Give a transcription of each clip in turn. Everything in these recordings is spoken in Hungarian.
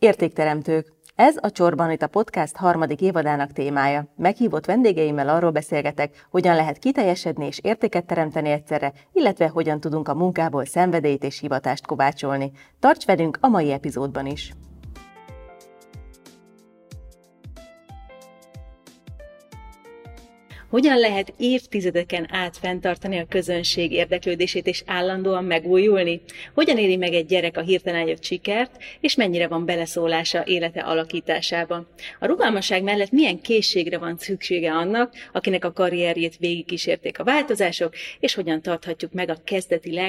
Értékteremtők. Ez a Csorban itt a podcast harmadik évadának témája. Meghívott vendégeimmel arról beszélgetek, hogyan lehet kiteljesedni és értéket teremteni egyszerre, illetve hogyan tudunk a munkából szenvedélyt és hivatást kovácsolni. Tarts velünk a mai epizódban is! Hogyan lehet évtizedeken át fenntartani a közönség érdeklődését és állandóan megújulni? Hogyan éri meg egy gyerek a hirtelen jött sikert, és mennyire van beleszólása élete alakításába? A rugalmasság mellett milyen készségre van szüksége annak, akinek a karrierjét végigkísérték a változások, és hogyan tarthatjuk meg a kezdeti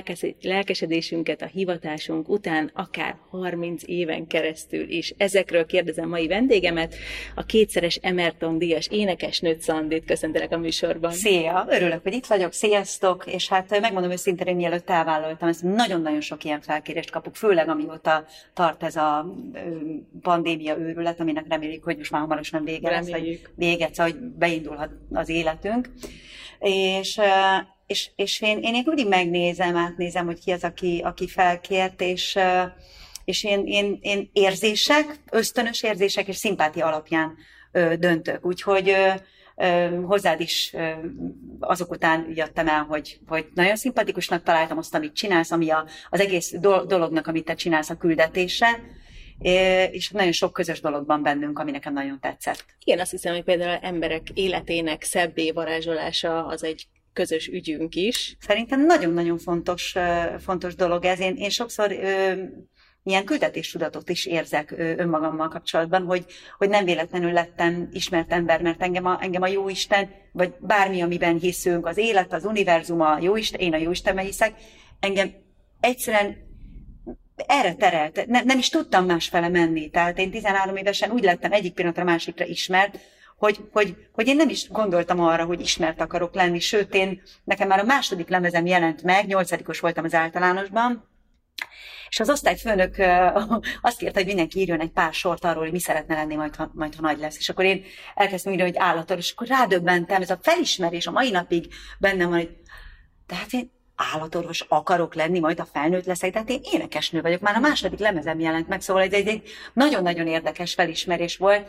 lelkesedésünket a hivatásunk után, akár 30 éven keresztül is. Ezekről kérdezem mai vendégemet, a kétszeres Emerton díjas énekesnőt Szandit. Köszöntelek a műsorban. Szia, örülök, hogy itt vagyok, sziasztok, és hát megmondom őszintén, hogy mielőtt elvállaltam, ezt nagyon-nagyon sok ilyen felkérést kapok, főleg amióta tart ez a pandémia őrület, aminek reméljük, hogy most már hamarosan vége lesz, hogy véget, szóval, hogy beindulhat az életünk. És és, és én, én mindig megnézem, átnézem, hogy ki az, aki, aki felkért, és, és én, én, én érzések, ösztönös érzések és szimpátia alapján döntök. Úgyhogy hozzád is azok után jöttem el, hogy, hogy nagyon szimpatikusnak találtam azt, amit csinálsz, ami a, az egész dolognak, amit te csinálsz a küldetése, és nagyon sok közös dologban bennünk, ami nekem nagyon tetszett. Igen, azt hiszem, hogy például emberek életének szebbé varázsolása az egy közös ügyünk is. Szerintem nagyon-nagyon fontos, fontos dolog ez. Én, én sokszor ilyen küldetéstudatot is érzek önmagammal kapcsolatban, hogy, hogy nem véletlenül lettem ismert ember, mert engem a, engem a Jóisten, vagy bármi, amiben hiszünk, az élet, az univerzum, a Jóisten, én a Jóistenben hiszek, engem egyszerűen erre terelt. Ne, nem is tudtam másfele menni. Tehát én 13 évesen úgy lettem egyik pillanatra másikra ismert, hogy, hogy, hogy én nem is gondoltam arra, hogy ismert akarok lenni, sőt, én, nekem már a második lemezem jelent meg, nyolcadikos voltam az általánosban, és az osztályfőnök azt kérte, hogy mindenki írjon egy pár sort arról, hogy mi szeretne lenni majd, ha, majd, ha nagy lesz. És akkor én elkezdtem írni, hogy állator, és akkor rádöbbentem, ez a felismerés a mai napig bennem van, hogy tehát én állatorvos akarok lenni, majd a felnőtt leszek, tehát én énekesnő vagyok, már a második lemezem jelent meg, szóval egy, egy, egy nagyon-nagyon érdekes felismerés volt,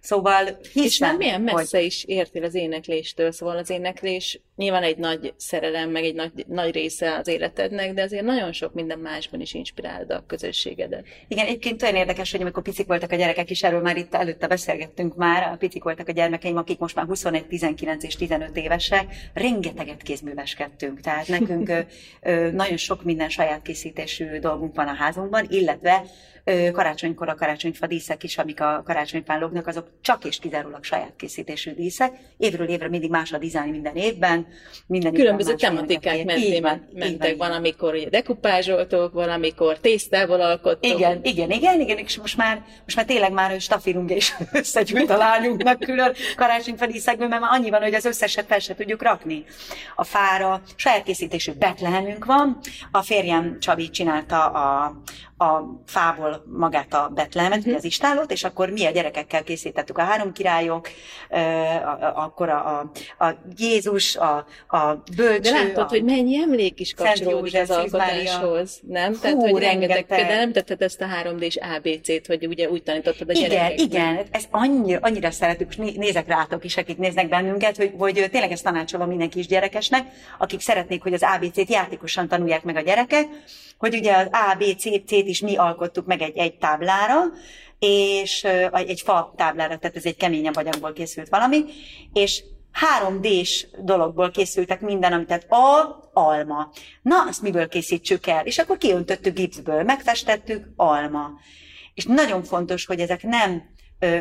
Szóval hiszem, És milyen messze hogy... is értél az énekléstől, szóval az éneklés nyilván egy nagy szerelem, meg egy nagy, nagy része az életednek, de azért nagyon sok minden másban is inspirálod a közösségedet. Igen, egyébként olyan érdekes, hogy amikor picik voltak a gyerekek is, erről már itt előtte beszélgettünk már, a picik voltak a gyermekeim, akik most már 21, 19 és 15 évesek, rengeteget kézműveskedtünk, tehát nekünk nagyon sok minden saját készítésű dolgunk van a házunkban, illetve karácsonykor a karácsonyfa díszek is, amik a karácsonyfán lognak, azok csak és kizárólag saját készítésű díszek. Évről évre mindig más a dizájn minden évben. Minden Különböző tematikák mentén mentek. Van, amikor ugye dekupázsoltok, van, amikor tésztával alkottok. Igen, igen, igen, igen, és most már, most már tényleg már stafirunk és összegyűjt a lányunknak külön karácsonyfa díszekből, mert már annyi van, hogy az összeset fel se tudjuk rakni. A fára saját készítésű betlehemünk van, a férjem Csabi csinálta a, a fából magát a betlemet, uh-huh. az istálót, és akkor mi a gyerekekkel készítettük a három királyok, akkor a, a, a Jézus, a, a bölcső. De látod, a, hogy mennyi emlék is kapcsolódik az alkotáshoz, nem? Hú, Tehát, hogy rengeteg, de nem tetted ezt a 3D-s ABC-t, hogy ugye úgy tanítottad a igen, gyerekeknek. Igen, ez annyira, annyira szeretük, és nézek rátok is, akik néznek bennünket, hogy, hogy tényleg ezt tanácsolom minden kis gyerekesnek, akik szeretnék, hogy az ABC-t játékosan tanulják meg a gyerekek, hogy ugye az ABC-t is mi alkottuk meg egy, egy táblára, és egy fa táblára, tehát ez egy keményebb anyagból készült valami, és 3D-s dologból készültek minden, amit tehát a, alma. Na, azt miből készítsük el? És akkor kiöntöttük gipszből, megfestettük, alma. És nagyon fontos, hogy ezek nem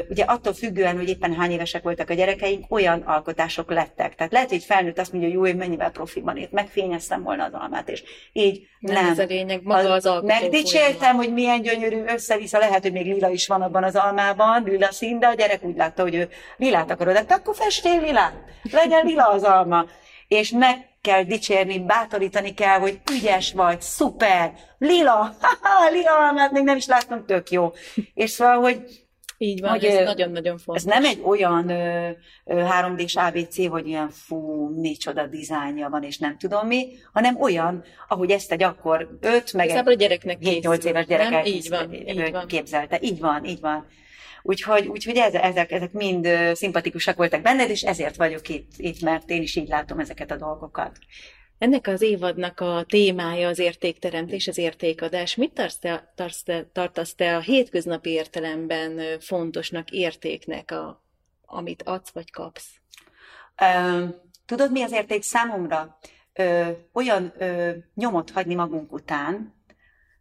ugye attól függően, hogy éppen hány évesek voltak a gyerekeink, olyan alkotások lettek. Tehát lehet, hogy felnőtt azt mondja, hogy jó, hogy mennyivel profiban ért, megfényeztem volna az almát, és így nem. nem. Ez a lényeg, maga az, az Megdicsértem, hogy milyen gyönyörű össze-vissza, lehet, hogy még lila is van abban az almában, lila szín, de a gyerek úgy látta, hogy ő lilát akarod, de akkor festél lilát, legyen lila az alma. És meg kell dicsérni, bátorítani kell, hogy ügyes vagy, szuper, lila, haha, lila almát még nem is láttam, tök jó. És szóval, hogy Így van, hogy, ez nagyon-nagyon fontos. Ez nem egy olyan ö, ö, 3D-s ABC, hogy ilyen fú, micsoda dizájnja van, és nem tudom mi, hanem olyan, ahogy ezt egy akkor 5, meg egy a gyereknek 7-8 éves gyerek így van, így van. képzelte. Így van, így van. Úgyhogy, úgyhogy ezek, ezek, ezek mind szimpatikusak voltak benned, és ezért vagyok itt, itt, mert én is így látom ezeket a dolgokat. Ennek az évadnak a témája az értékteremtés, az értékadás. Mit tartasz te, tartasz te, tartasz te a hétköznapi értelemben fontosnak, értéknek, a, amit adsz vagy kapsz? Tudod, mi az érték számomra? Olyan nyomot hagyni magunk után,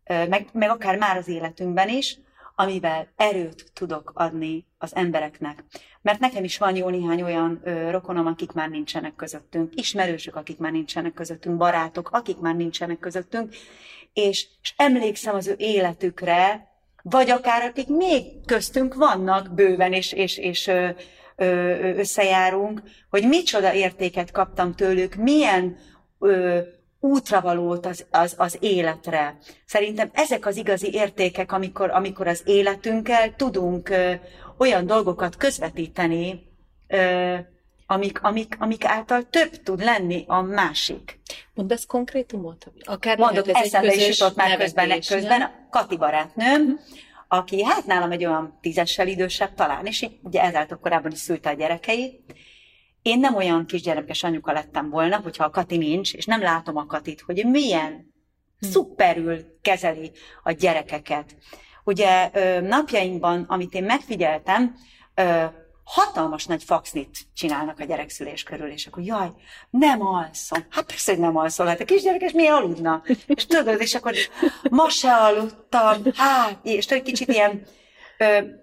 meg, meg akár már az életünkben is, amivel erőt tudok adni az embereknek. Mert nekem is van jó néhány olyan ö, rokonom, akik már nincsenek közöttünk, ismerősök, akik már nincsenek közöttünk, barátok, akik már nincsenek közöttünk, és, és emlékszem az ő életükre, vagy akár akik még köztünk vannak bőven, és, és, és ö, ö, összejárunk, hogy micsoda értéket kaptam tőlük, milyen ö, útravalót az, az, az életre. Szerintem ezek az igazi értékek, amikor, amikor az életünkkel tudunk ö, olyan dolgokat közvetíteni, ö, amik, amik, amik által több tud lenni a másik. ez konkrétumot? Akár Mondok, eszembe is jutott már közben, közben Kati barátnőm, hm. aki hát nálam egy olyan tízessel idősebb talán, és így ugye ezáltal korábban is szülte a gyerekeit, én nem olyan kisgyerekes anyuka lettem volna, hogyha a Kati nincs, és nem látom a Katit, hogy milyen hm. szuperül kezeli a gyerekeket. Ugye napjainkban, amit én megfigyeltem, hatalmas nagy faxnit csinálnak a gyerekszülés körül, és akkor jaj, nem alszom. Hát persze, hogy nem alszol, hát a kisgyerek, és miért aludna? És tudod, és akkor ma se aludtam, hát, és egy kicsit ilyen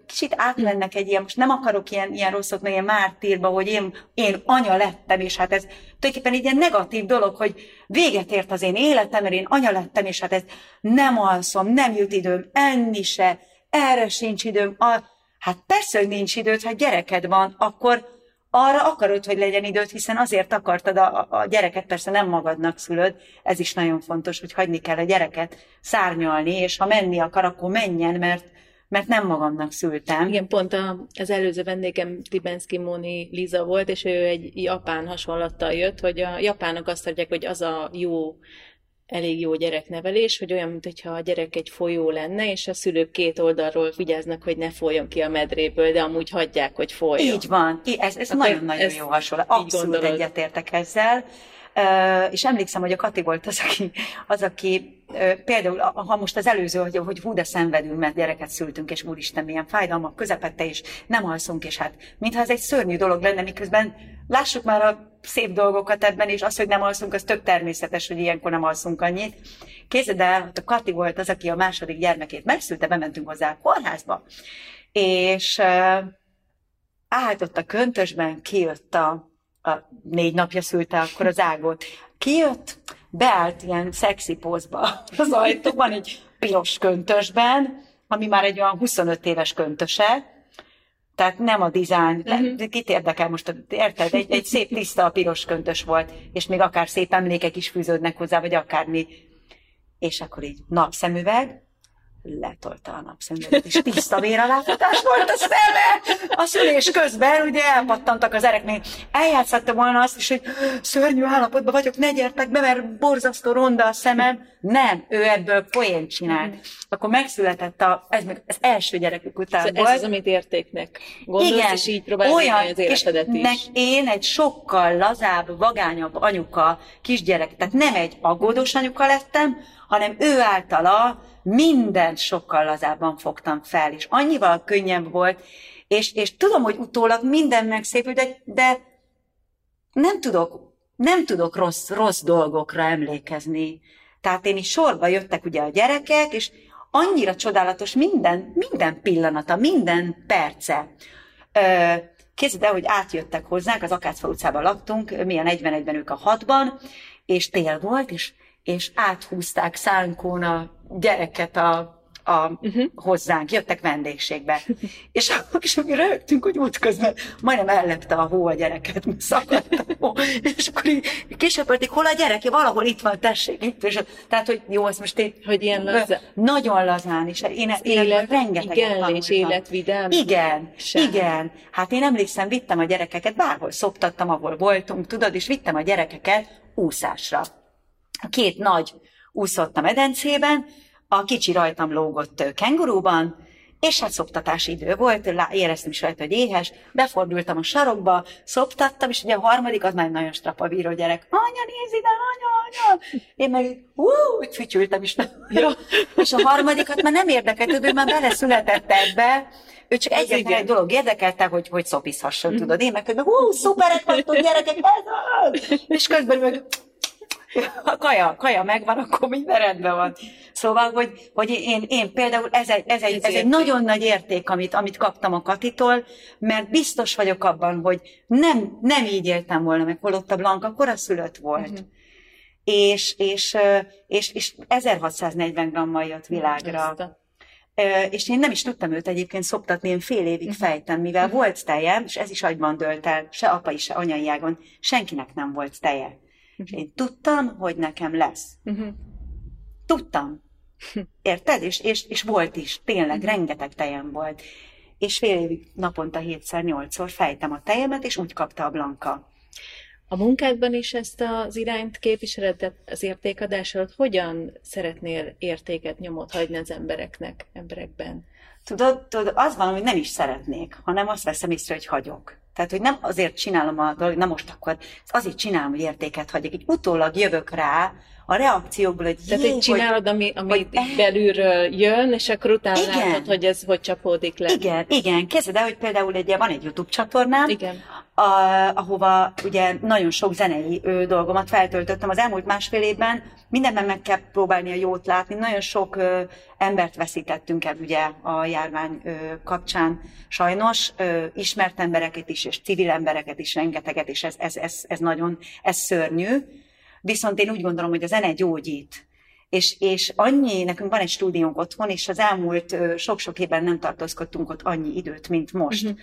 kicsit átmennek egy ilyen, most nem akarok ilyen, ilyen rosszot, meg ilyen mártírba, hogy én, én anya lettem, és hát ez tulajdonképpen egy ilyen negatív dolog, hogy véget ért az én életem, mert én anya lettem, és hát ez nem alszom, nem jut időm, enni se, erre sincs időm. A, hát persze, hogy nincs időd, ha gyereked van, akkor arra akarod, hogy legyen időd, hiszen azért akartad a, a gyereket, persze nem magadnak szülöd, ez is nagyon fontos, hogy hagyni kell a gyereket szárnyalni, és ha menni akar, akkor menjen, mert mert nem magamnak szültem. Igen, pont a, az előző vendégem Tibenski Moni Liza volt, és ő egy japán hasonlattal jött, hogy a japánok azt adják, hogy az a jó elég jó gyereknevelés, hogy olyan, mintha a gyerek egy folyó lenne, és a szülők két oldalról vigyáznak, hogy ne folyjon ki a medréből, de amúgy hagyják, hogy folyjon. Így van. Ez, ez nagyon-nagyon jó hasonlat. Abszolút egyetértek ezzel. És emlékszem, hogy a Kati volt az, aki, az, aki például, ha most az előző, hogy, hogy hú, de szenvedünk, mert gyereket szültünk, és úristen, milyen fájdalmak közepette, és nem alszunk, és hát mintha ez egy szörnyű dolog lenne, miközben lássuk már a szép dolgokat ebben, és az, hogy nem alszunk, az tök természetes, hogy ilyenkor nem alszunk annyit. Képzeld el, a Kati volt az, aki a második gyermekét megszülte, bementünk hozzá a kórházba, és uh, állt ott a köntösben, kijött a a négy napja szülte akkor az ágot. Kijött, beállt ilyen szexi pózba az ajtóban, egy piros köntösben, ami már egy olyan 25 éves köntöse, tehát nem a dizájn, uh-huh. kit érdekel most, érted? Egy, egy szép tiszta piros köntös volt, és még akár szép emlékek is fűződnek hozzá, vagy akármi. És akkor így napszemüveg, letolta a napszemüveget, és tiszta véraláthatás volt a szeme! A szülés közben ugye elpattantak az ereknél. Eljátszottam volna azt is, hogy szörnyű állapotban vagyok, ne gyertek be, mert borzasztó ronda a szemem. Nem, ő ebből poént csinált. Akkor megszületett a, ez meg az első gyerekük után ez volt. Ez az, amit értéknek gondolsz, Igen, és így próbálod olyan, az életedet és is. én egy sokkal lazább, vagányabb anyuka, kisgyerek, tehát nem egy aggódós anyuka lettem, hanem ő általa mindent sokkal lazábban fogtam fel, és annyival könnyebb volt, és, és tudom, hogy utólag minden megszépült, de, de nem tudok, nem tudok rossz, rossz dolgokra emlékezni. Tehát én is sorba jöttek ugye a gyerekek, és annyira csodálatos minden, minden pillanata, minden perce. Képzeld el, hogy átjöttek hozzánk, az Akácfa utcában laktunk, mi a 41-ben, ők a 6-ban, és tél volt, és és áthúzták szánkón a gyereket a a, uh-huh. hozzánk, jöttek vendégségbe. és akkor is mi rögtünk, hogy útközben majdnem ellepte a hó a gyereket, mert szakadt a hó. És akkor így kisöpörték, hol a gyerek? Valahol itt van, tessék. Itt. És, tehát, hogy jó, ezt most én... Hogy ilyen lazán. Nagyon lazán is. Én, én élet, rengeteg igen, és életvidám. Igen, sem. igen. Hát én emlékszem, vittem a gyerekeket, bárhol szoptattam, ahol voltunk, tudod, és vittem a gyerekeket úszásra. A két nagy úszott a medencében, a kicsi rajtam lógott kengurúban, és hát szoptatási idő volt, éreztem is rajta, hogy éhes, befordultam a sarokba, szoptattam, és ugye a harmadik az már nagyon strapavíró gyerek. Anya, nézd ide, anya, anya! Én meg, hú, úgy fütyültem is. Ja. és a harmadikat már nem érdekelt, ő már beleszületett ebbe, ő csak egyetlen egy dolog érdekelte, hogy, hogy szopizhasson, tudod. Én meg, hogy hú, szuperek vagytok, gyerekek, ez az! És közben meg a kaja, kaja megvan, akkor minden rendben van. Szóval, hogy, hogy én, én például ez egy, ez egy, ez egy nagyon nagy érték, amit, amit kaptam a Katitól, mert biztos vagyok abban, hogy nem, nem így éltem volna meg, holott a Blanka koraszülött volt. Uh-huh. És, és, és, és 1640 grammal jött világra. És én nem is tudtam őt egyébként szoptatni, én fél évig uh-huh. fejtem, mivel uh-huh. volt teje, és ez is agyban dölt el, se apai, se anyai ágon, senkinek nem volt teje. És én tudtam, hogy nekem lesz. Uh-huh. Tudtam. Érted? És, és, és volt is. Tényleg, uh-huh. rengeteg tejem volt. És fél évig naponta hétszer, nyolcszor fejtem a tejemet, és úgy kapta a Blanka. A munkádban is ezt az irányt képviseled, az értékadásod, hogyan szeretnél értéket, nyomot hagyni az embereknek, emberekben? Tudod, tudod, az van, hogy nem is szeretnék, hanem azt veszem észre, hogy hagyok. Tehát, hogy nem azért csinálom a dolgot, na most akkor azért csinálom, hogy értéket hagyjak. Így utólag jövök rá, a reakciókból, hogy Tehát, hogy csinálod, ami, ami hogy, belülről jön, és akkor utána igen, látod, hogy ez hogy csapódik le. Igen, igen. Kezded el, hogy például egy, van egy YouTube csatornám, igen. A, ahova ugye nagyon sok zenei ö, dolgomat feltöltöttem az elmúlt másfél évben, mindenben meg kell próbálni a jót látni. Nagyon sok ö, embert veszítettünk el ugye a járvány ö, kapcsán sajnos, ö, ismert embereket is, és civil embereket is rengeteget, és ez, ez, ez, ez nagyon, ez szörnyű Viszont én úgy gondolom, hogy a zene gyógyít. És, és annyi, nekünk van egy stúdiónk otthon, és az elmúlt sok-sok évben nem tartózkodtunk ott annyi időt, mint most. Uh-huh.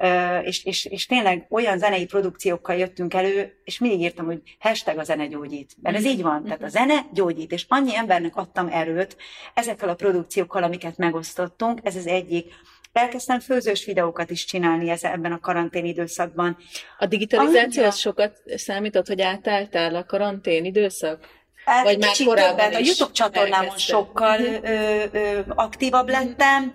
Uh, és, és, és tényleg olyan zenei produkciókkal jöttünk elő, és mindig írtam, hogy hashtag a zene gyógyít. Mert ez így van, tehát a zene gyógyít, és annyi embernek adtam erőt ezekkel a produkciókkal, amiket megosztottunk, ez az egyik. Elkezdtem főzős videókat is csinálni ez, ebben a karantén időszakban. A digitalizáció az sokat számított, hogy átálltál a karantén időszak? Hát, Vagy már korábban A YouTube csatornámon sokkal uh-huh. ö, ö, aktívabb lettem,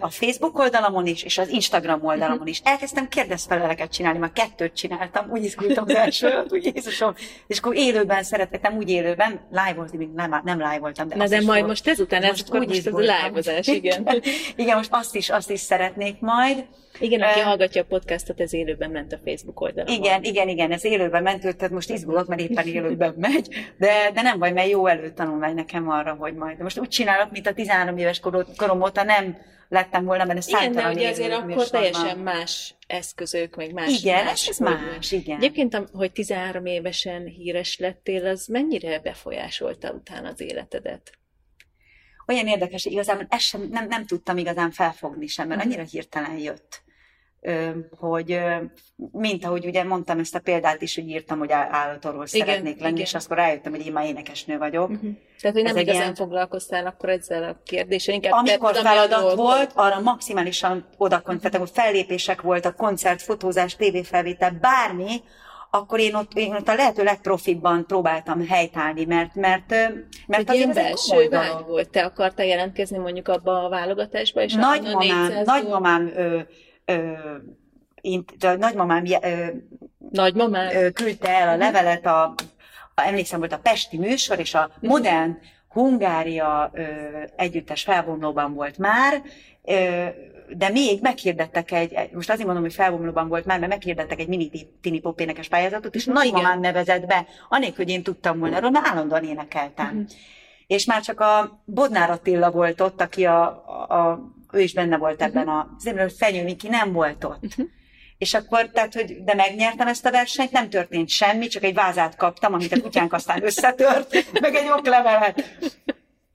a Facebook oldalamon is, és az Instagram oldalamon is. Elkezdtem kérdezfeleleket csinálni, már kettőt csináltam, úgy izgultam az első, úgy Jézusom, és akkor élőben szeretettem, úgy élőben, live volt, még nem, nem live voltam, de Na de majd volt. most ezután, most ez, úgy most ez a live igen. igen, most azt is, azt is szeretnék majd. Igen, aki uh, hallgatja a podcastot, ez élőben ment a Facebook oldalon. Igen, igen, igen, ez élőben ment, tehát most izgulok, mert éppen élőben megy, de, de nem baj, mert jó előtanulmány nekem arra, hogy majd. De most úgy csinálok, mint a 13 éves korom óta nem lettem volna benne számtalan Igen, de ugye azért akkor műsorban. teljesen más eszközök, meg más. Igen, más, ez más, igen. Egyébként, hogy 13 évesen híres lettél, az mennyire befolyásolta utána az életedet? Olyan érdekes, hogy igazából ezt sem, nem, nem tudtam igazán felfogni sem, mert mhm. annyira hirtelen jött hogy mint ahogy ugye mondtam ezt a példát is, hogy írtam, hogy állatorvos szeretnék lenni, igen. és akkor rájöttem, hogy én már énekesnő vagyok. Uh-huh. Tehát, hogy nem Ez igazán ilyen... foglalkoztál akkor ezzel a kérdéssel, inkább Amikor tett, feladat volt, volt, arra maximálisan oda uh-huh. hogy fellépések voltak, koncert, fotózás, tévéfelvétel, bármi, akkor én ott, én ott a lehető legprofibban próbáltam helytállni, mert, mert, mert azért ez belső vágy volt. Te akartál jelentkezni mondjuk abba a válogatásba? És nagymamám, nagymamám ö, ö, a nagymamám, nagymamám? küldte el a levelet, a, a, emlékszem volt a Pesti műsor, és a modern Hungária ö, együttes felvonulóban volt már, ö, de még meghirdettek egy, most azért mondom, hogy felvonulóban volt már, mert meghirdettek egy mini tini pop énekes pályázatot, és nagymamám nevezett be, anélkül, hogy én tudtam volna erről, mert állandóan énekeltem. Uh-huh. És már csak a Bodnár Attila volt ott, aki a, a, a ő is benne volt ebben uh-huh. a, azért, hogy Fenyő Miki nem volt ott. Uh-huh. És akkor, tehát, hogy de megnyertem ezt a versenyt, nem történt semmi, csak egy vázát kaptam, amit a kutyánk aztán összetört, meg egy oklevelet.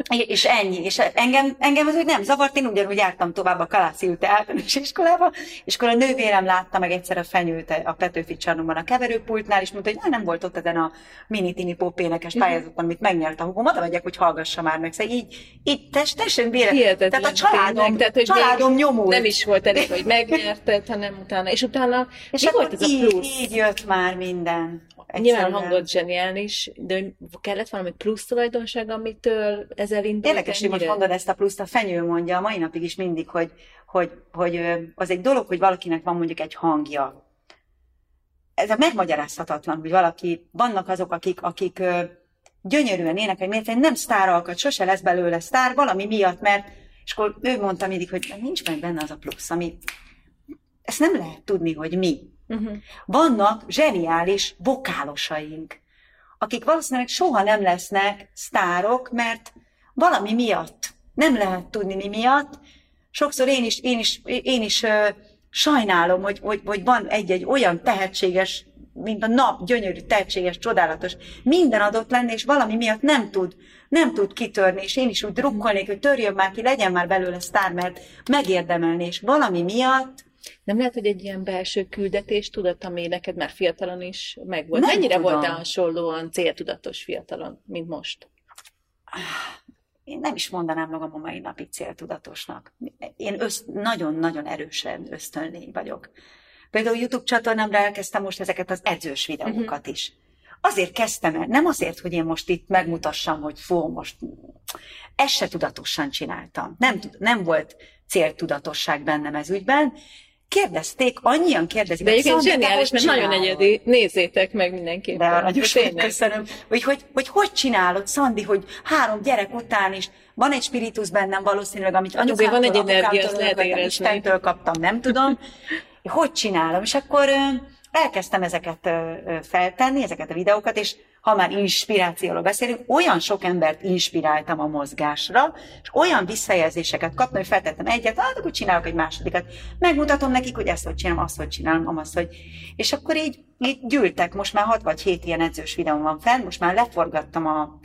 És ennyi. És engem, engem az úgy nem zavart, én ugyanúgy jártam tovább a Kalászi Ülte általános iskolába, és akkor a nővérem látta meg egyszer a fenyőt a Petőfi csarnokban a keverőpultnál, és mondta, hogy nem volt ott ezen a mini tini pop énekes mhm. pályázaton, amit megnyert a hugom, oda megyek, hogy hallgassa már meg. Szóval így, így test, tessen bére. Tehát a családom, tényleg, tehát, hogy családom nyomult. Nem is volt elég, hogy megnyerted, hanem utána. És utána és mi volt ez a plusz? Így jött már minden. Egyszerűen. Nyilván hangot zseniális, de kellett valami plusz tulajdonság, amitől ez elindult? Érdekes, hogy most mondod ezt a pluszt, a fenyő mondja a mai napig is mindig, hogy, hogy, hogy az egy dolog, hogy valakinek van mondjuk egy hangja. Ez a megmagyarázhatatlan, hogy valaki, vannak azok, akik, akik gyönyörűen énekelni, miért nem sztáralkat, sose lesz belőle sztár, valami miatt, mert és akkor ő mondta mindig, hogy nincs meg benne az a plusz, ami ezt nem lehet tudni, hogy mi. Uh-huh. Vannak zseniális vokálosaink, akik valószínűleg soha nem lesznek sztárok, mert valami miatt, nem lehet tudni mi miatt. Sokszor én is, én is, én is uh, sajnálom, hogy, hogy, hogy van egy-egy olyan tehetséges, mint a nap, gyönyörű, tehetséges, csodálatos, minden adott lenne, és valami miatt nem tud, nem tud kitörni, és én is úgy drukkolnék, hogy törjön már ki, legyen már belőle sztár, mert megérdemelni, és valami miatt nem lehet, hogy egy ilyen belső küldetés tudat, ami neked már fiatalon is megvolt. Nem Mennyire tudom. voltál hasonlóan céltudatos fiatalon, mint most? Én nem is mondanám magam a mai napig céltudatosnak. Én nagyon-nagyon erősen ösztönlény vagyok. Például YouTube csatornámra elkezdtem most ezeket az edzős videókat uh-huh. is. Azért kezdtem el, nem azért, hogy én most itt megmutassam, hogy fó, most ezt se tudatosan csináltam. Nem, nem volt céltudatosság bennem ez ügyben, kérdezték, annyian kérdezik. De egyébként zseniális, mert nagyon egyedi. Nézzétek meg mindenképpen. De nagyon sokat köszönöm. Hogy, hogy, hogy hogy csinálod, Szandi, hogy három gyerek után is van egy spiritus bennem valószínűleg, amit anyukámtól, van egy energia, lehet érezni. Istentől kaptam, nem tudom. Hogy csinálom? És akkor elkezdtem ezeket feltenni, ezeket a videókat, és ha már inspirációról beszélünk, olyan sok embert inspiráltam a mozgásra, és olyan visszajelzéseket kaptam, hogy feltettem egyet, hát akkor csinálok egy másodikat. Megmutatom nekik, hogy ezt hogy csinálom, azt hogy csinálom, azt hogy. És akkor így, így gyűltek, most már hat vagy hét ilyen edzős videóm van fenn, most már leforgattam a,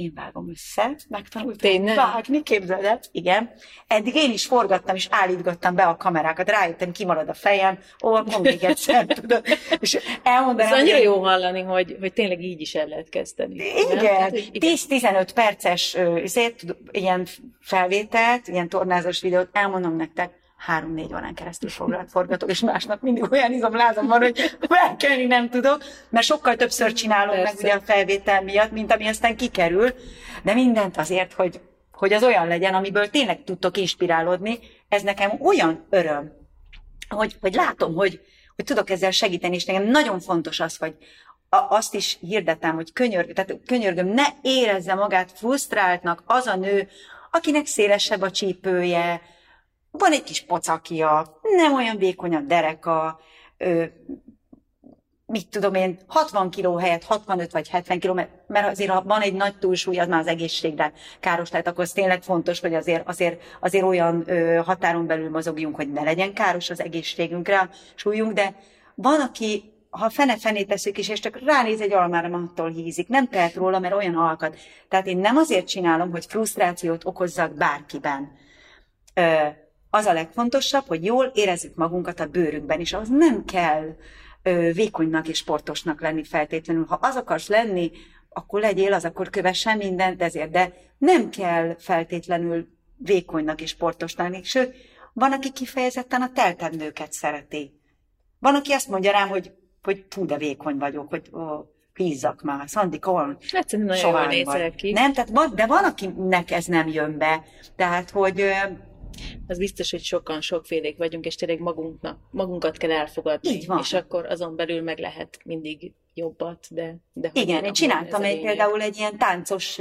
én vágom össze, megtanultam Tényleg? vágni, képzeld el, igen. Eddig én is forgattam, és állítgattam be a kamerákat, rájöttem, kimarad a fejem, ó, akkor még egyszer, tudod. És elmondanám. Ez annyira hogy... jó hallani, hogy, hogy tényleg így is el lehet kezdeni. Igen, 10-15 perces azért, ilyen felvételt, ilyen tornázós videót, elmondom nektek, három-négy órán keresztül forgatok, és másnap mindig olyan izomlázom van, hogy felkelni nem tudok, mert sokkal többször csinálom Persze. meg ugye a felvétel miatt, mint ami aztán kikerül, de mindent azért, hogy, hogy az olyan legyen, amiből tényleg tudtok inspirálódni, ez nekem olyan öröm, hogy, hogy látom, hogy, hogy tudok ezzel segíteni, és nekem nagyon fontos az, hogy a, azt is hirdetem, hogy könyörgöm, tehát könyörgöm, ne érezze magát frusztráltnak az a nő, akinek szélesebb a csípője, van egy kis pocakja, nem olyan vékony a dereka, ö, mit tudom én, 60 kiló helyett 65 vagy 70 kiló, mert, mert azért ha van egy nagy túlsúly, az már az egészségre káros, tehát akkor az tényleg fontos, hogy azért, azért, azért olyan ö, határon belül mozogjunk, hogy ne legyen káros az egészségünkre súlyunk, de van, aki ha fene-fenét teszük is, és csak ránéz egy almára, attól hízik. Nem tehet róla, mert olyan alkat. Tehát én nem azért csinálom, hogy frusztrációt okozzak bárkiben. Ö, az a legfontosabb, hogy jól érezzük magunkat a bőrünkben, és az nem kell ö, vékonynak és sportosnak lenni feltétlenül. Ha az akarsz lenni, akkor legyél az, akkor kövessen mindent ezért, de nem kell feltétlenül vékonynak és sportosnak lenni. Sőt, van, aki kifejezetten a teltebb nőket szereti. Van, aki azt mondja rám, hogy, hogy fú, de vékony vagyok, hogy ó, hízzak már, Egyszerűen nagyon jól nézel ki. Nem, tehát van, de van, akinek ez nem jön be. Tehát, hogy az biztos, hogy sokan sokfélék vagyunk, és tényleg magunknak, magunkat kell elfogadni. Így van. És akkor azon belül meg lehet mindig jobbat, de... de Igen, én csináltam egy, például egy ilyen táncos,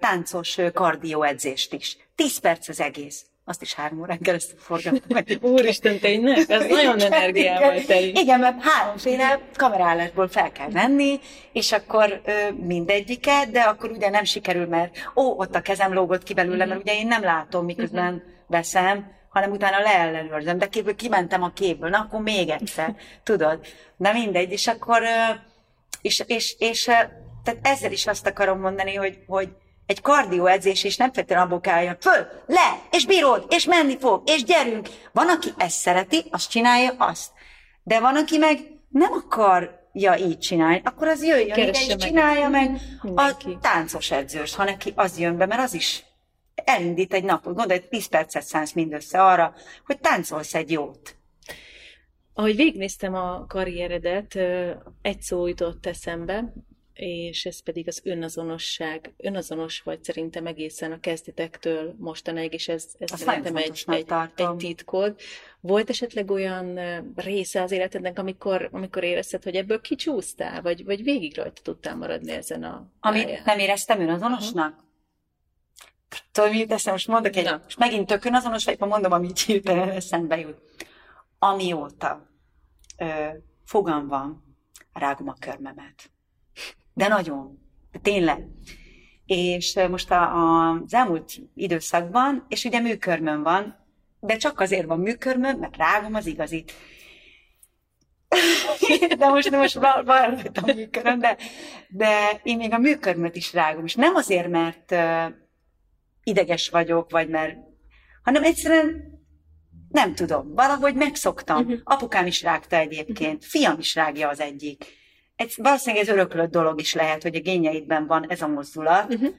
táncos kardioedzést is. Tíz perc az egész. Azt is három órán keresztül forgattam. Úristen, tényleg? Ez nagyon energiával telik. Igen, mert háromféle kamerálásból fel kell venni, és akkor ö, mindegyiket, de akkor ugye nem sikerül, mert ó, ott a kezem lógott ki belőle, mm-hmm. mert ugye én nem látom, miközben mm-hmm veszem, hanem utána leellenőrzöm, de képből kimentem a képből, na akkor még egyszer, tudod. Na mindegy, és akkor, és, és, és tehát ezzel is azt akarom mondani, hogy, hogy egy kardioedzés is nem feltétlenül abból kell, hogy föl, le, és bírod, és menni fog, és gyerünk. Van, aki ezt szereti, azt csinálja azt. De van, aki meg nem akarja így csinálni, akkor az jöjjön ide, és csinálja meg Mindenki. a táncos edzős, ha neki az jön be, mert az is elindít egy napot. Gondolj, 10 percet szánsz mindössze arra, hogy táncolsz egy jót. Ahogy végignéztem a karrieredet, egy szó jutott eszembe, és ez pedig az önazonosság. Önazonos vagy szerintem egészen a kezdetektől mostanáig, és ez, ez szerintem egy, egy, egy titkod. Volt esetleg olyan része az életednek, amikor, amikor érezted, hogy ebből kicsúsztál, vagy, vagy végig rajta tudtál maradni ezen a Amit nem éreztem önazonosnak? Uh-huh. Tudod, mi jut most mondok egy, most megint tök önazonos vagy, ha mondom, amit hirtelen eszembe jut. Amióta ö, fogam van, rágom a körmemet de nagyon, tényleg. És most a, a, az elmúlt időszakban, és ugye műkörmön van, de csak azért van műkörmön, mert rágom az igazit. de most, de most van a műköröm, de, de én még a műkörmöt is rágom, és nem azért, mert ideges vagyok, vagy mert, hanem egyszerűen nem tudom, valahogy megszoktam. Uh-huh. Apukám is rágta egyébként, fiam is rágja az egyik egy, valószínűleg ez öröklött dolog is lehet, hogy a génjeidben van ez a mozdulat, uh-huh.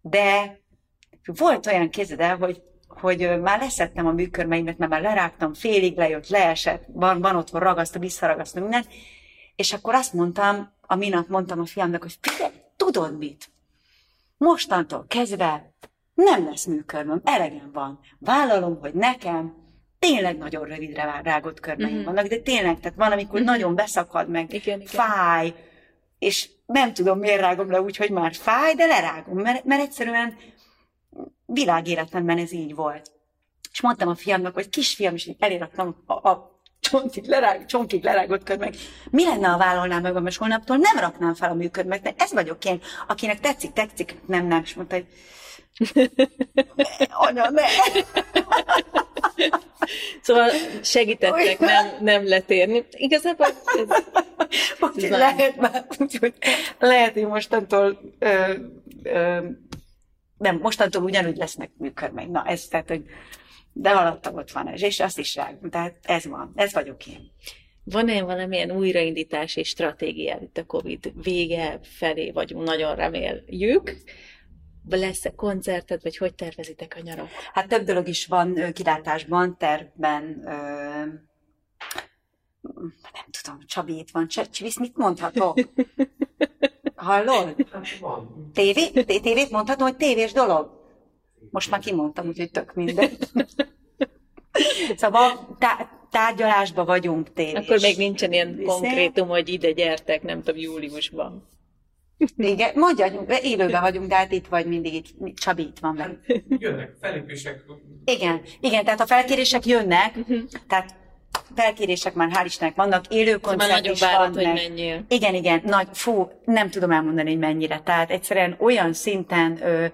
de volt olyan kézed hogy, hogy már leszettem a műkörmeimet, mert már lerágtam, félig lejött, leesett, van, van otthon ragasztó, visszaragasztó mindent, és akkor azt mondtam, a minap mondtam a fiamnak, hogy figyelj, tudod mit? Mostantól kezdve nem lesz műkörmöm, elegem van. Vállalom, hogy nekem tényleg nagyon rövidre rágott körmeim uh-huh. vannak, de tényleg, tehát van, amikor uh-huh. nagyon beszakad meg, igen, igen. fáj, és nem tudom, miért rágom le úgy, hogy már fáj, de lerágom, mert, mert egyszerűen világéletemben ez így volt. És mondtam a fiamnak, hogy kisfiam, és eléraktam a, a csontig, lerág, csonkig lerágott körmeg. Mi lenne, ha vállalnám magam, és holnaptól nem raknám fel a működmet, de ez vagyok én, akinek tetszik, tetszik, nem, nem. És mondta, hogy anya, ne! Szóval segítettek nem, nem letérni. Igazából ez, ez lehet, már, lehet, hogy mostantól ö, ö, nem, mostantól ugyanúgy lesznek műkörmeim. Na, ez tehát, hogy de alatta ott van ez, és azt is rágom. Tehát ez van, ez vagyok én. Van-e valamilyen újraindítási stratégia itt a Covid vége felé vagyunk, nagyon reméljük, lesz-e koncerted, vagy hogy tervezitek a nyarat? Hát több dolog is van kilátásban, tervben, ö, nem tudom, Csabi itt van. Csabi, mit mondhatok? Hallod? Tévé? Tévét mondhatom, hogy tévés dolog? Most már kimondtam, úgyhogy tök minden. Szóval tá- tárgyalásba vagyunk tévés. Akkor még nincsen ilyen konkrétum, hogy ide gyertek, nem tudom, júliusban. Igen, mondja, élőben vagyunk, de hát itt vagy mindig, itt, Csabi itt van meg. Jönnek felépések. Igen, igen, tehát a felkérések jönnek, uh-huh. tehát felkérések már hál' Istennek vannak, élő koncert is van. hogy menjél. Igen, igen, nagy, fú, nem tudom elmondani, hogy mennyire. Tehát egyszerűen olyan szinten ö,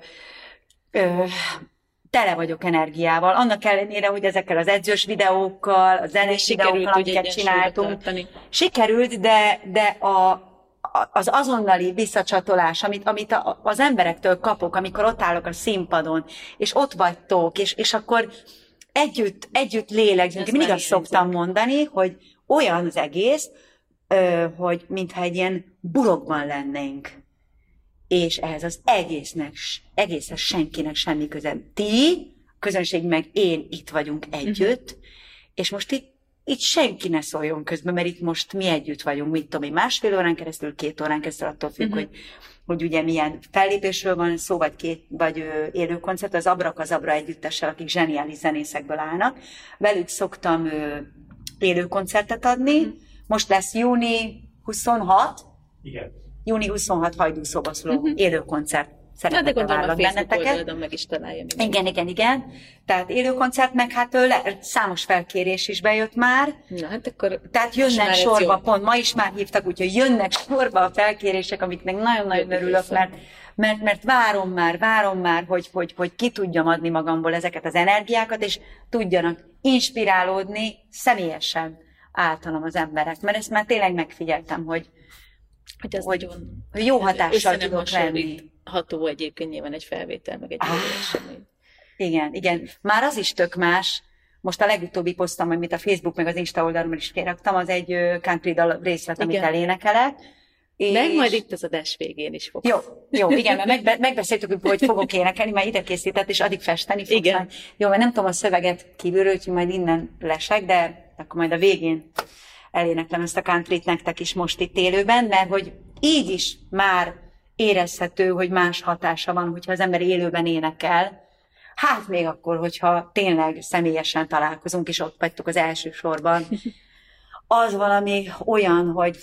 ö, tele vagyok energiával, annak ellenére, hogy ezekkel az edzős videókkal, a zenés videókkal, amiket csináltunk, tartani. sikerült, de, de a, az azonnali visszacsatolás, amit, amit az emberektől kapok, amikor ott állok a színpadon, és ott vagytok, és, és akkor együtt, együtt lélegzünk. Én mindig azt szoktam mondani, hogy olyan az egész, hogy mintha egy ilyen bulogban lennénk. És ehhez az egésznek, egészhez senkinek semmi köze. Ti, közönség meg én itt vagyunk együtt, uh-huh. és most itt itt senki ne szóljon közben, mert itt most mi együtt vagyunk, mit tudom én, másfél órán keresztül, két órán keresztül, attól függ, uh-huh. hogy, hogy ugye milyen fellépésről van szó, vagy, két, vagy ö, élő koncert, az Abrak az Abra együttessel, akik zseniális zenészekből állnak. Velük szoktam ö, élő koncertet adni. Uh-huh. Most lesz júni 26. Igen. Júni 26 hajdú szobaszoló uh-huh. élő koncert Szeretettel gondolom a benneteket. meg is találja mindenki. Igen, igen, igen. Tehát élő koncert, meg hát le, számos felkérés is bejött már. Na, hát akkor Tehát jönnek sorba, pont ma is már hívtak, úgyhogy jönnek sorba a felkérések, amiknek nagyon-nagyon örülök, mert, mert, mert várom már, várom már, hogy, hogy, hogy ki tudjam adni magamból ezeket az energiákat, és tudjanak inspirálódni személyesen általam az emberek. Mert ezt már tényleg megfigyeltem, hogy, Hogy az hogy nagyon jó hatással tudok lenni. hasonlítható egyébként nyilván egy felvétel, meg egy Ah. esemény. Igen, igen. Már az is tök más. Most a legutóbbi posztom, amit a Facebook meg az Insta oldalon is kiraktam, az egy country dal részlet, amit Igen. elénekelek. És... Meg majd itt az adás végén is fog. Jó, jó, igen, mert megbe, megbeszéltük, hogy fogok énekelni, mert ide készített, és addig festeni fogsz. Igen. Majd. Jó, mert nem tudom a szöveget kívülről, úgyhogy majd innen lesek, de akkor majd a végén eléneklem ezt a countryt nektek is most itt élőben, mert hogy így is már érezhető, hogy más hatása van, hogyha az ember élőben énekel. Hát még akkor, hogyha tényleg személyesen találkozunk, és ott vagytok az első sorban. Az valami olyan, hogy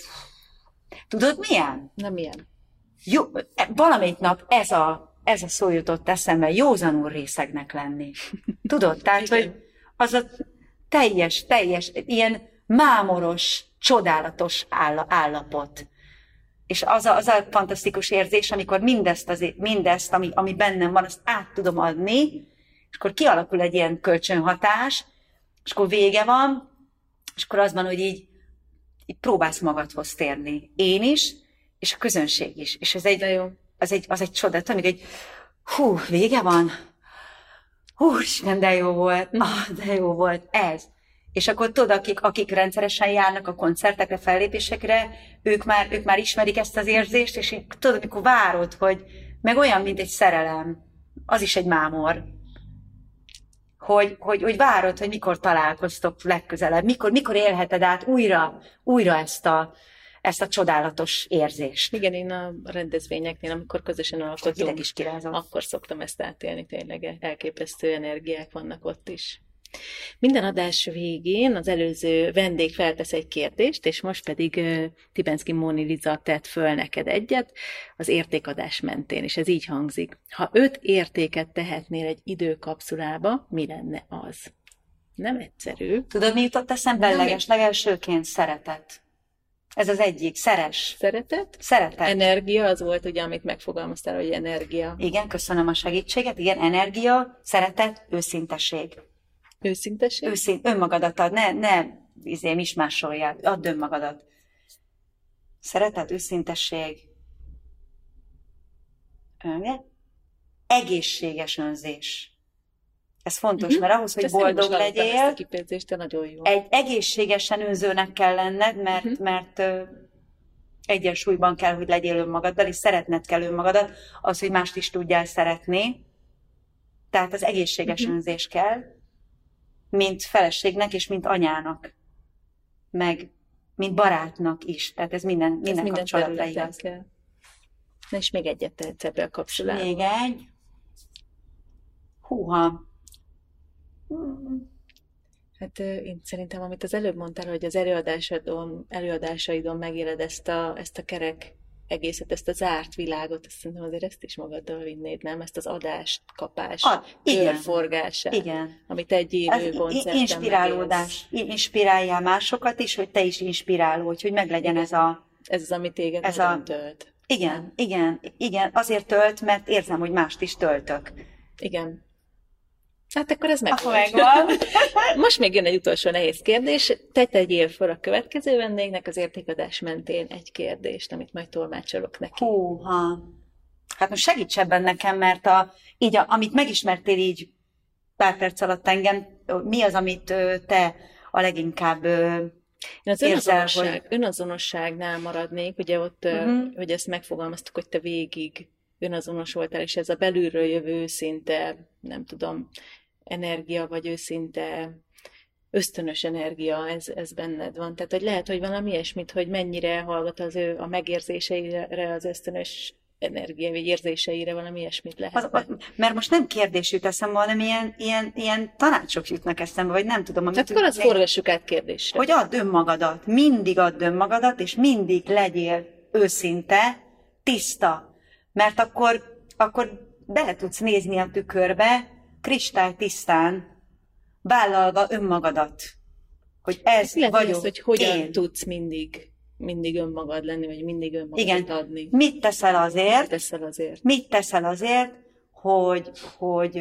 tudod milyen? Nem ilyen. Jó, valamelyik nap ez a, ez a szó jutott eszembe, józanul részegnek lenni. Tudod? Tehát, hogy az a teljes, teljes, ilyen mámoros, csodálatos áll, állapot. És az a, az a fantasztikus érzés, amikor mindezt, az, mindezt ami, ami bennem van, azt át tudom adni, és akkor kialakul egy ilyen kölcsönhatás, és akkor vége van, és akkor az van, hogy így, így próbálsz magadhoz térni. Én is, és a közönség is. És ez egy, jó. az egy, az egy csoda, tudod, amíg egy, hú, vége van, hú, Isten, de jó volt, ah, de jó volt, ez. És akkor tudod, akik, akik rendszeresen járnak a koncertekre, fellépésekre, ők már, ők már ismerik ezt az érzést, és tudod, amikor várod, hogy meg olyan, mint egy szerelem, az is egy mámor, hogy, hogy, hogy várod, hogy mikor találkoztok legközelebb, mikor, mikor élheted át újra, újra ezt a, ezt a csodálatos érzést. Igen, én a rendezvényeknél, amikor közösen alkotunk, is kirázott. akkor szoktam ezt átélni, tényleg elképesztő energiák vannak ott is. Minden adás végén az előző vendég feltesz egy kérdést, és most pedig Tibenszki Móni Liza tett föl neked egyet az értékadás mentén, és ez így hangzik. Ha öt értéket tehetnél egy időkapszulába, mi lenne az? Nem egyszerű. Tudod, mi jutott eszembe leges, legelsőként? Szeretet. Ez az egyik. Szeres. Szeretet? Szeretet. Energia, az volt ugye, amit megfogalmaztál, hogy energia. Igen, köszönöm a segítséget. Igen, energia, szeretet, őszinteség. Őszinteség? Őszint, önmagadat ad, ne, ne izém is másoljál, add önmagadat. Szeretet, őszintesség. Önge? Egészséges önzés. Ez fontos, Mhm. mert ahhoz, hogy most boldog hallottam Ezt legyél, a kifejezést, nagyon jó. egy egészségesen önzőnek kell lenned, mert, Mhm. mert ö, egyensúlyban kell, hogy legyél önmagaddal, és szeretned kell önmagadat, az, hogy mást is tudjál szeretni. Tehát az egészséges Mhm. önzés kell, mint feleségnek és mint anyának, meg mint barátnak is. Tehát ez minden, Ez minden, minden kapcsolatra igaz. kell. Na és még egyet tehetsz ebbe a kapcsolatba. Még egy. Húha. Hát én szerintem, amit az előbb mondtál, hogy az előadásodon, előadásaidon megéled ezt a, ezt a kerek egészet, ezt a zárt világot, azt szerintem azért ezt is magaddal vinnéd, nem? Ezt az adást, kapás, Ah, igen. körforgását, Igen. amit egy élő koncerten megélsz. inspirálódás. Inspiráljál másokat is, hogy te is inspiráló, hogy, meglegyen ez a... Ez az, ami téged Ez a- tölt. Igen, igen, igen, azért tölt, mert érzem, hogy mást is töltök. Igen. Hát akkor ez meg megvan. Most még jön egy utolsó nehéz kérdés. Te tegyél fel a következő vendégnek az értékadás mentén egy kérdést, amit majd tolmácsolok neki. Húha. Hát most segíts ebben nekem, mert a, így, a, amit megismertél így pár perc alatt engem, mi az, amit te a leginkább Én az Érzel, önazonosság, önazonosságnál maradnék, ugye ott, uh-huh. hogy ezt megfogalmaztuk, hogy te végig önazonos voltál, és ez a belülről jövő őszinte, nem tudom, energia, vagy őszinte ösztönös energia, ez, ez benned van. Tehát, hogy lehet, hogy valami ilyesmit, hogy mennyire hallgat az ő a megérzéseire, az ösztönös energia, vagy érzéseire, valami ilyesmit lehet. az, az, mert most nem kérdés jut eszembe, hanem ilyen, ilyen, ilyen tanácsok jutnak eszembe, vagy nem tudom. amit Tehát akkor azt forgassuk át kérdésre. Hogy add önmagadat, mindig add önmagadat, és mindig legyél őszinte, tiszta. Mert akkor, akkor bele tudsz nézni a tükörbe, kristály tisztán, vállalva önmagadat. Hogy ez Lehet, vagyok ezt, hogy hogyan én. tudsz mindig, mindig önmagad lenni, vagy mindig önmagadat Igen. adni. Mit teszel azért, Teszel azért. mit teszel azért, hogy, hogy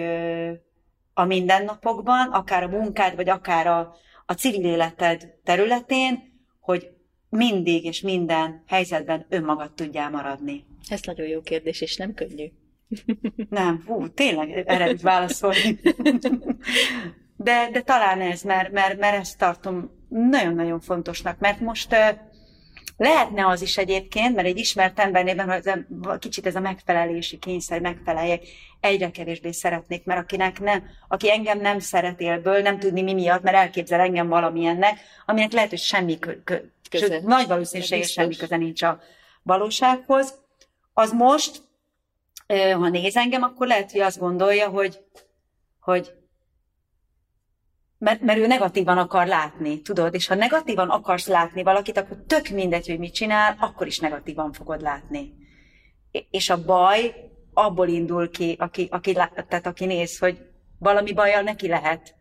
a mindennapokban, akár a munkád, vagy akár a, a civil életed területén, hogy mindig és minden helyzetben önmagad tudjál maradni? Ez nagyon jó kérdés, és nem könnyű. Nem, hú, tényleg erre tud válaszolni. De, de talán ez, mert, mert, mert ezt tartom nagyon-nagyon fontosnak, mert most lehetne az is egyébként, mert egy ismert embernében ez a, kicsit ez a megfelelési kényszer, megfeleljek, egyre kevésbé szeretnék, mert akinek nem, aki engem nem szeret élből, nem tudni mi miatt, mert elképzel engem valamilyennek, aminek lehet, hogy semmi kö, kö, köze. Sőt, nagy valószínűséggel semmi köze nincs a valósághoz, az most, ha néz engem, akkor lehet, hogy azt gondolja, hogy, hogy mert, mert ő negatívan akar látni, tudod? És ha negatívan akarsz látni valakit, akkor tök mindegy, hogy mit csinál, akkor is negatívan fogod látni. És a baj abból indul ki, aki, aki, tehát aki néz, hogy valami bajjal neki lehet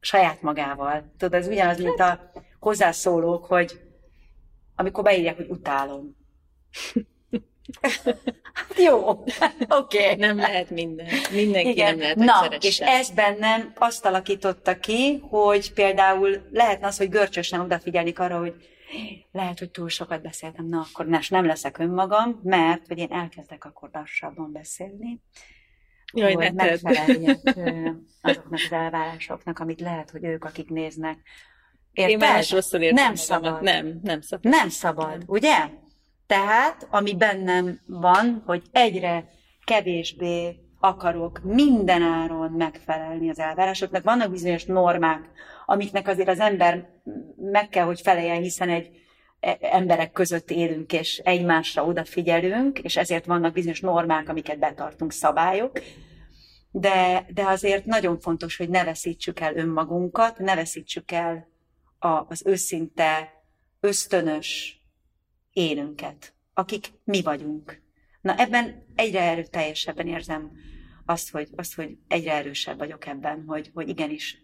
saját magával. Tudod, ez ugyanaz, mint a hozzászólók, hogy amikor beírják, hogy utálom. Jó, oké. Okay. Nem lehet minden. Mindenki Igen. nem lehet, Na, és ez bennem azt alakította ki, hogy például lehetne az, hogy görcsösen odafigyelnik arra, hogy lehet, hogy túl sokat beszéltem, na akkor nem leszek önmagam, mert hogy én elkezdek akkor lassabban beszélni, Jaj, hogy megfeleljek azoknak az elvárásoknak, amit lehet, hogy ők, akik néznek. Érted? Én más rosszul értem Nem szabad. Nem, nem szabad. Nem szabad, ugye? Tehát, ami bennem van, hogy egyre kevésbé akarok minden áron megfelelni az elvárásoknak. Vannak bizonyos normák, amiknek azért az ember meg kell, hogy feleljen, hiszen egy e, emberek között élünk, és egymásra odafigyelünk, és ezért vannak bizonyos normák, amiket betartunk, szabályok. De, de azért nagyon fontos, hogy ne veszítsük el önmagunkat, ne veszítsük el a, az őszinte, ösztönös énünket, akik mi vagyunk. Na ebben egyre erőteljesebben érzem azt, hogy, azt, hogy egyre erősebb vagyok ebben, hogy, hogy igenis,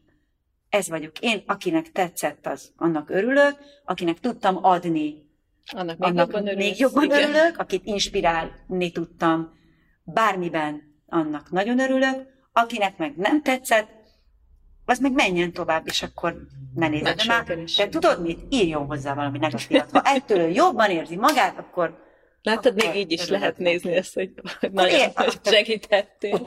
ez vagyok én, akinek tetszett az, annak örülök, akinek tudtam adni, annak még annak jobban, még jobban örülök, akit inspirálni tudtam. Bármiben, annak nagyon örülök, akinek meg nem tetszett, az meg menjen tovább, és akkor ne nézed. De, már, de tudod mit? Írjon hozzá valami negatívat. Ha ettől jobban érzi magát, akkor Látod, még így is lehet nézni ezt, hogy nagyon hogy segítettél.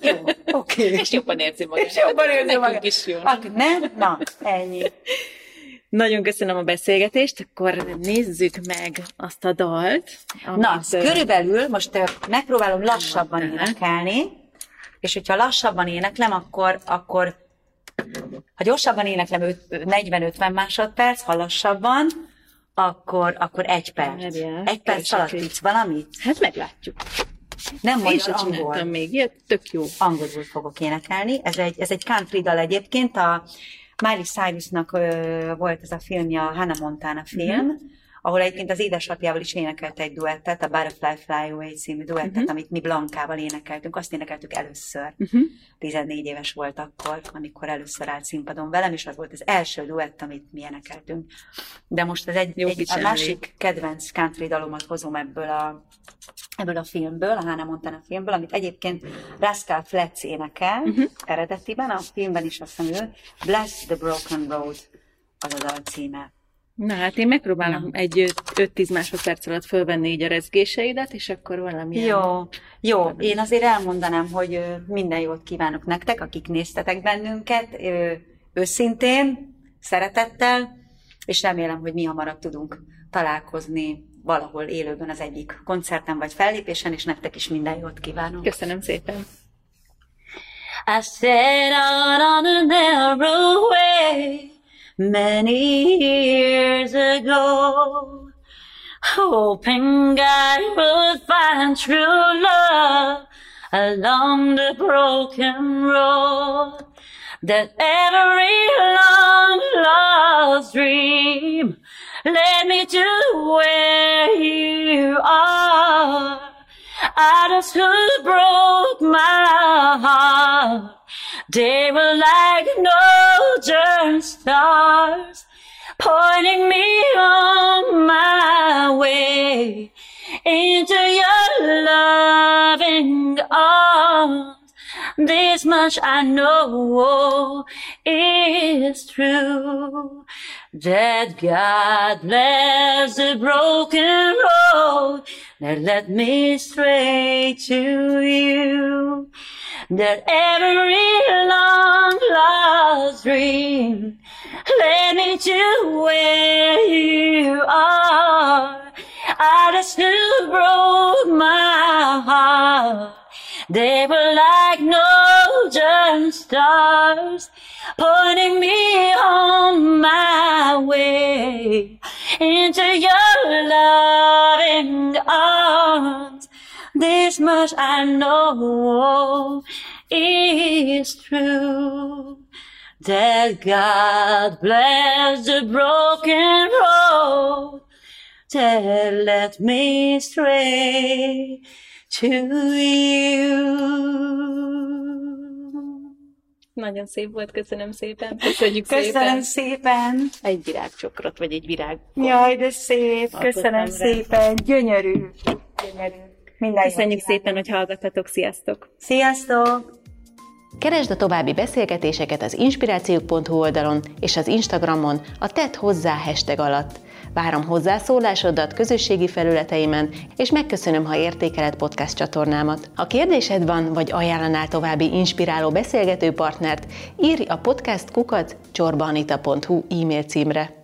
Jó, oké. Okay. És jobban érzi magát. És jobban érzi magát. is jó. Ak, nem? Na, ennyi. Nagyon köszönöm a beszélgetést, akkor nézzük meg azt a dalt. Na, körülbelül most megpróbálom lassabban énekelni, és hogyha lassabban éneklem, akkor, akkor ha gyorsabban éneklem 40-50 másodperc, ha lassabban, akkor, akkor egy perc. Merjel, egy perc alatt tudsz valamit? Hát meglátjuk. Nem magyar, angol. még ilyet, tök jó. Angolul fogok énekelni. Ez egy, ez egy country dal egyébként. A Miley Cyrusnak ö, volt ez a filmja, a Hannah Montana film, uh-huh ahol egyébként az édesapjával is énekelt egy duettet, a Butterfly Fly Away című duettet, uh-huh. amit mi Blankával énekeltünk. Azt énekeltük először. Uh-huh. 14 éves volt akkor, amikor először állt színpadon velem, és az volt az első duett, amit mi énekeltünk. De most ez egy, egy a másik kedvenc country dalomat hozom ebből a ebből a filmből, a Hannah Montana filmből, amit egyébként Rascal Fletch énekel uh-huh. eredetiben, a filmben is azt hiszem ő, Bless the Broken Road az a dal címe. Na hát én megpróbálom Na. egy 5-10 másodperc alatt fölvenni így a rezgéseidet, és akkor valami. Jó, jó. Én azért elmondanám, hogy minden jót kívánok nektek, akik néztetek bennünket, őszintén, szeretettel, és remélem, hogy mi hamarabb tudunk találkozni valahol élőben az egyik koncerten vagy fellépésen, és nektek is minden jót kívánok. Köszönöm szépen. I set out on a narrow way many years ago, hoping I would find true love along the broken road. That every long lost dream led me to where you are. I just who broke my heart. They were like northern stars, pointing me on my way into your loving arms. This much I know is true. that God bless the broken road that led me straight to you. That every long lost dream led me to where you are. I just knew broke my heart. They were like northern stars, pointing me on my way into your loving arms. This much I know is true. That God bless the broken road that led me straight to you. Nagyon szép volt, köszönöm szépen. Köszönjük Köszönöm szépen. szépen. Egy virágcsokrot, vagy egy virág. Jaj, de szép. Köszönöm szépen. Gyönyörű. Gyönyörű. Minden Köszönjük szépen, hogy hallgattatok. Sziasztok! Sziasztok! Keresd a további beszélgetéseket az inspirációk.hu oldalon és az Instagramon a Tedd hozzá hashtag alatt. Várom hozzászólásodat közösségi felületeimen, és megköszönöm, ha értékeled podcast csatornámat. Ha kérdésed van, vagy ajánlanál további inspiráló beszélgető partnert, írj a podcast kukac csorbanita.hu e-mail címre.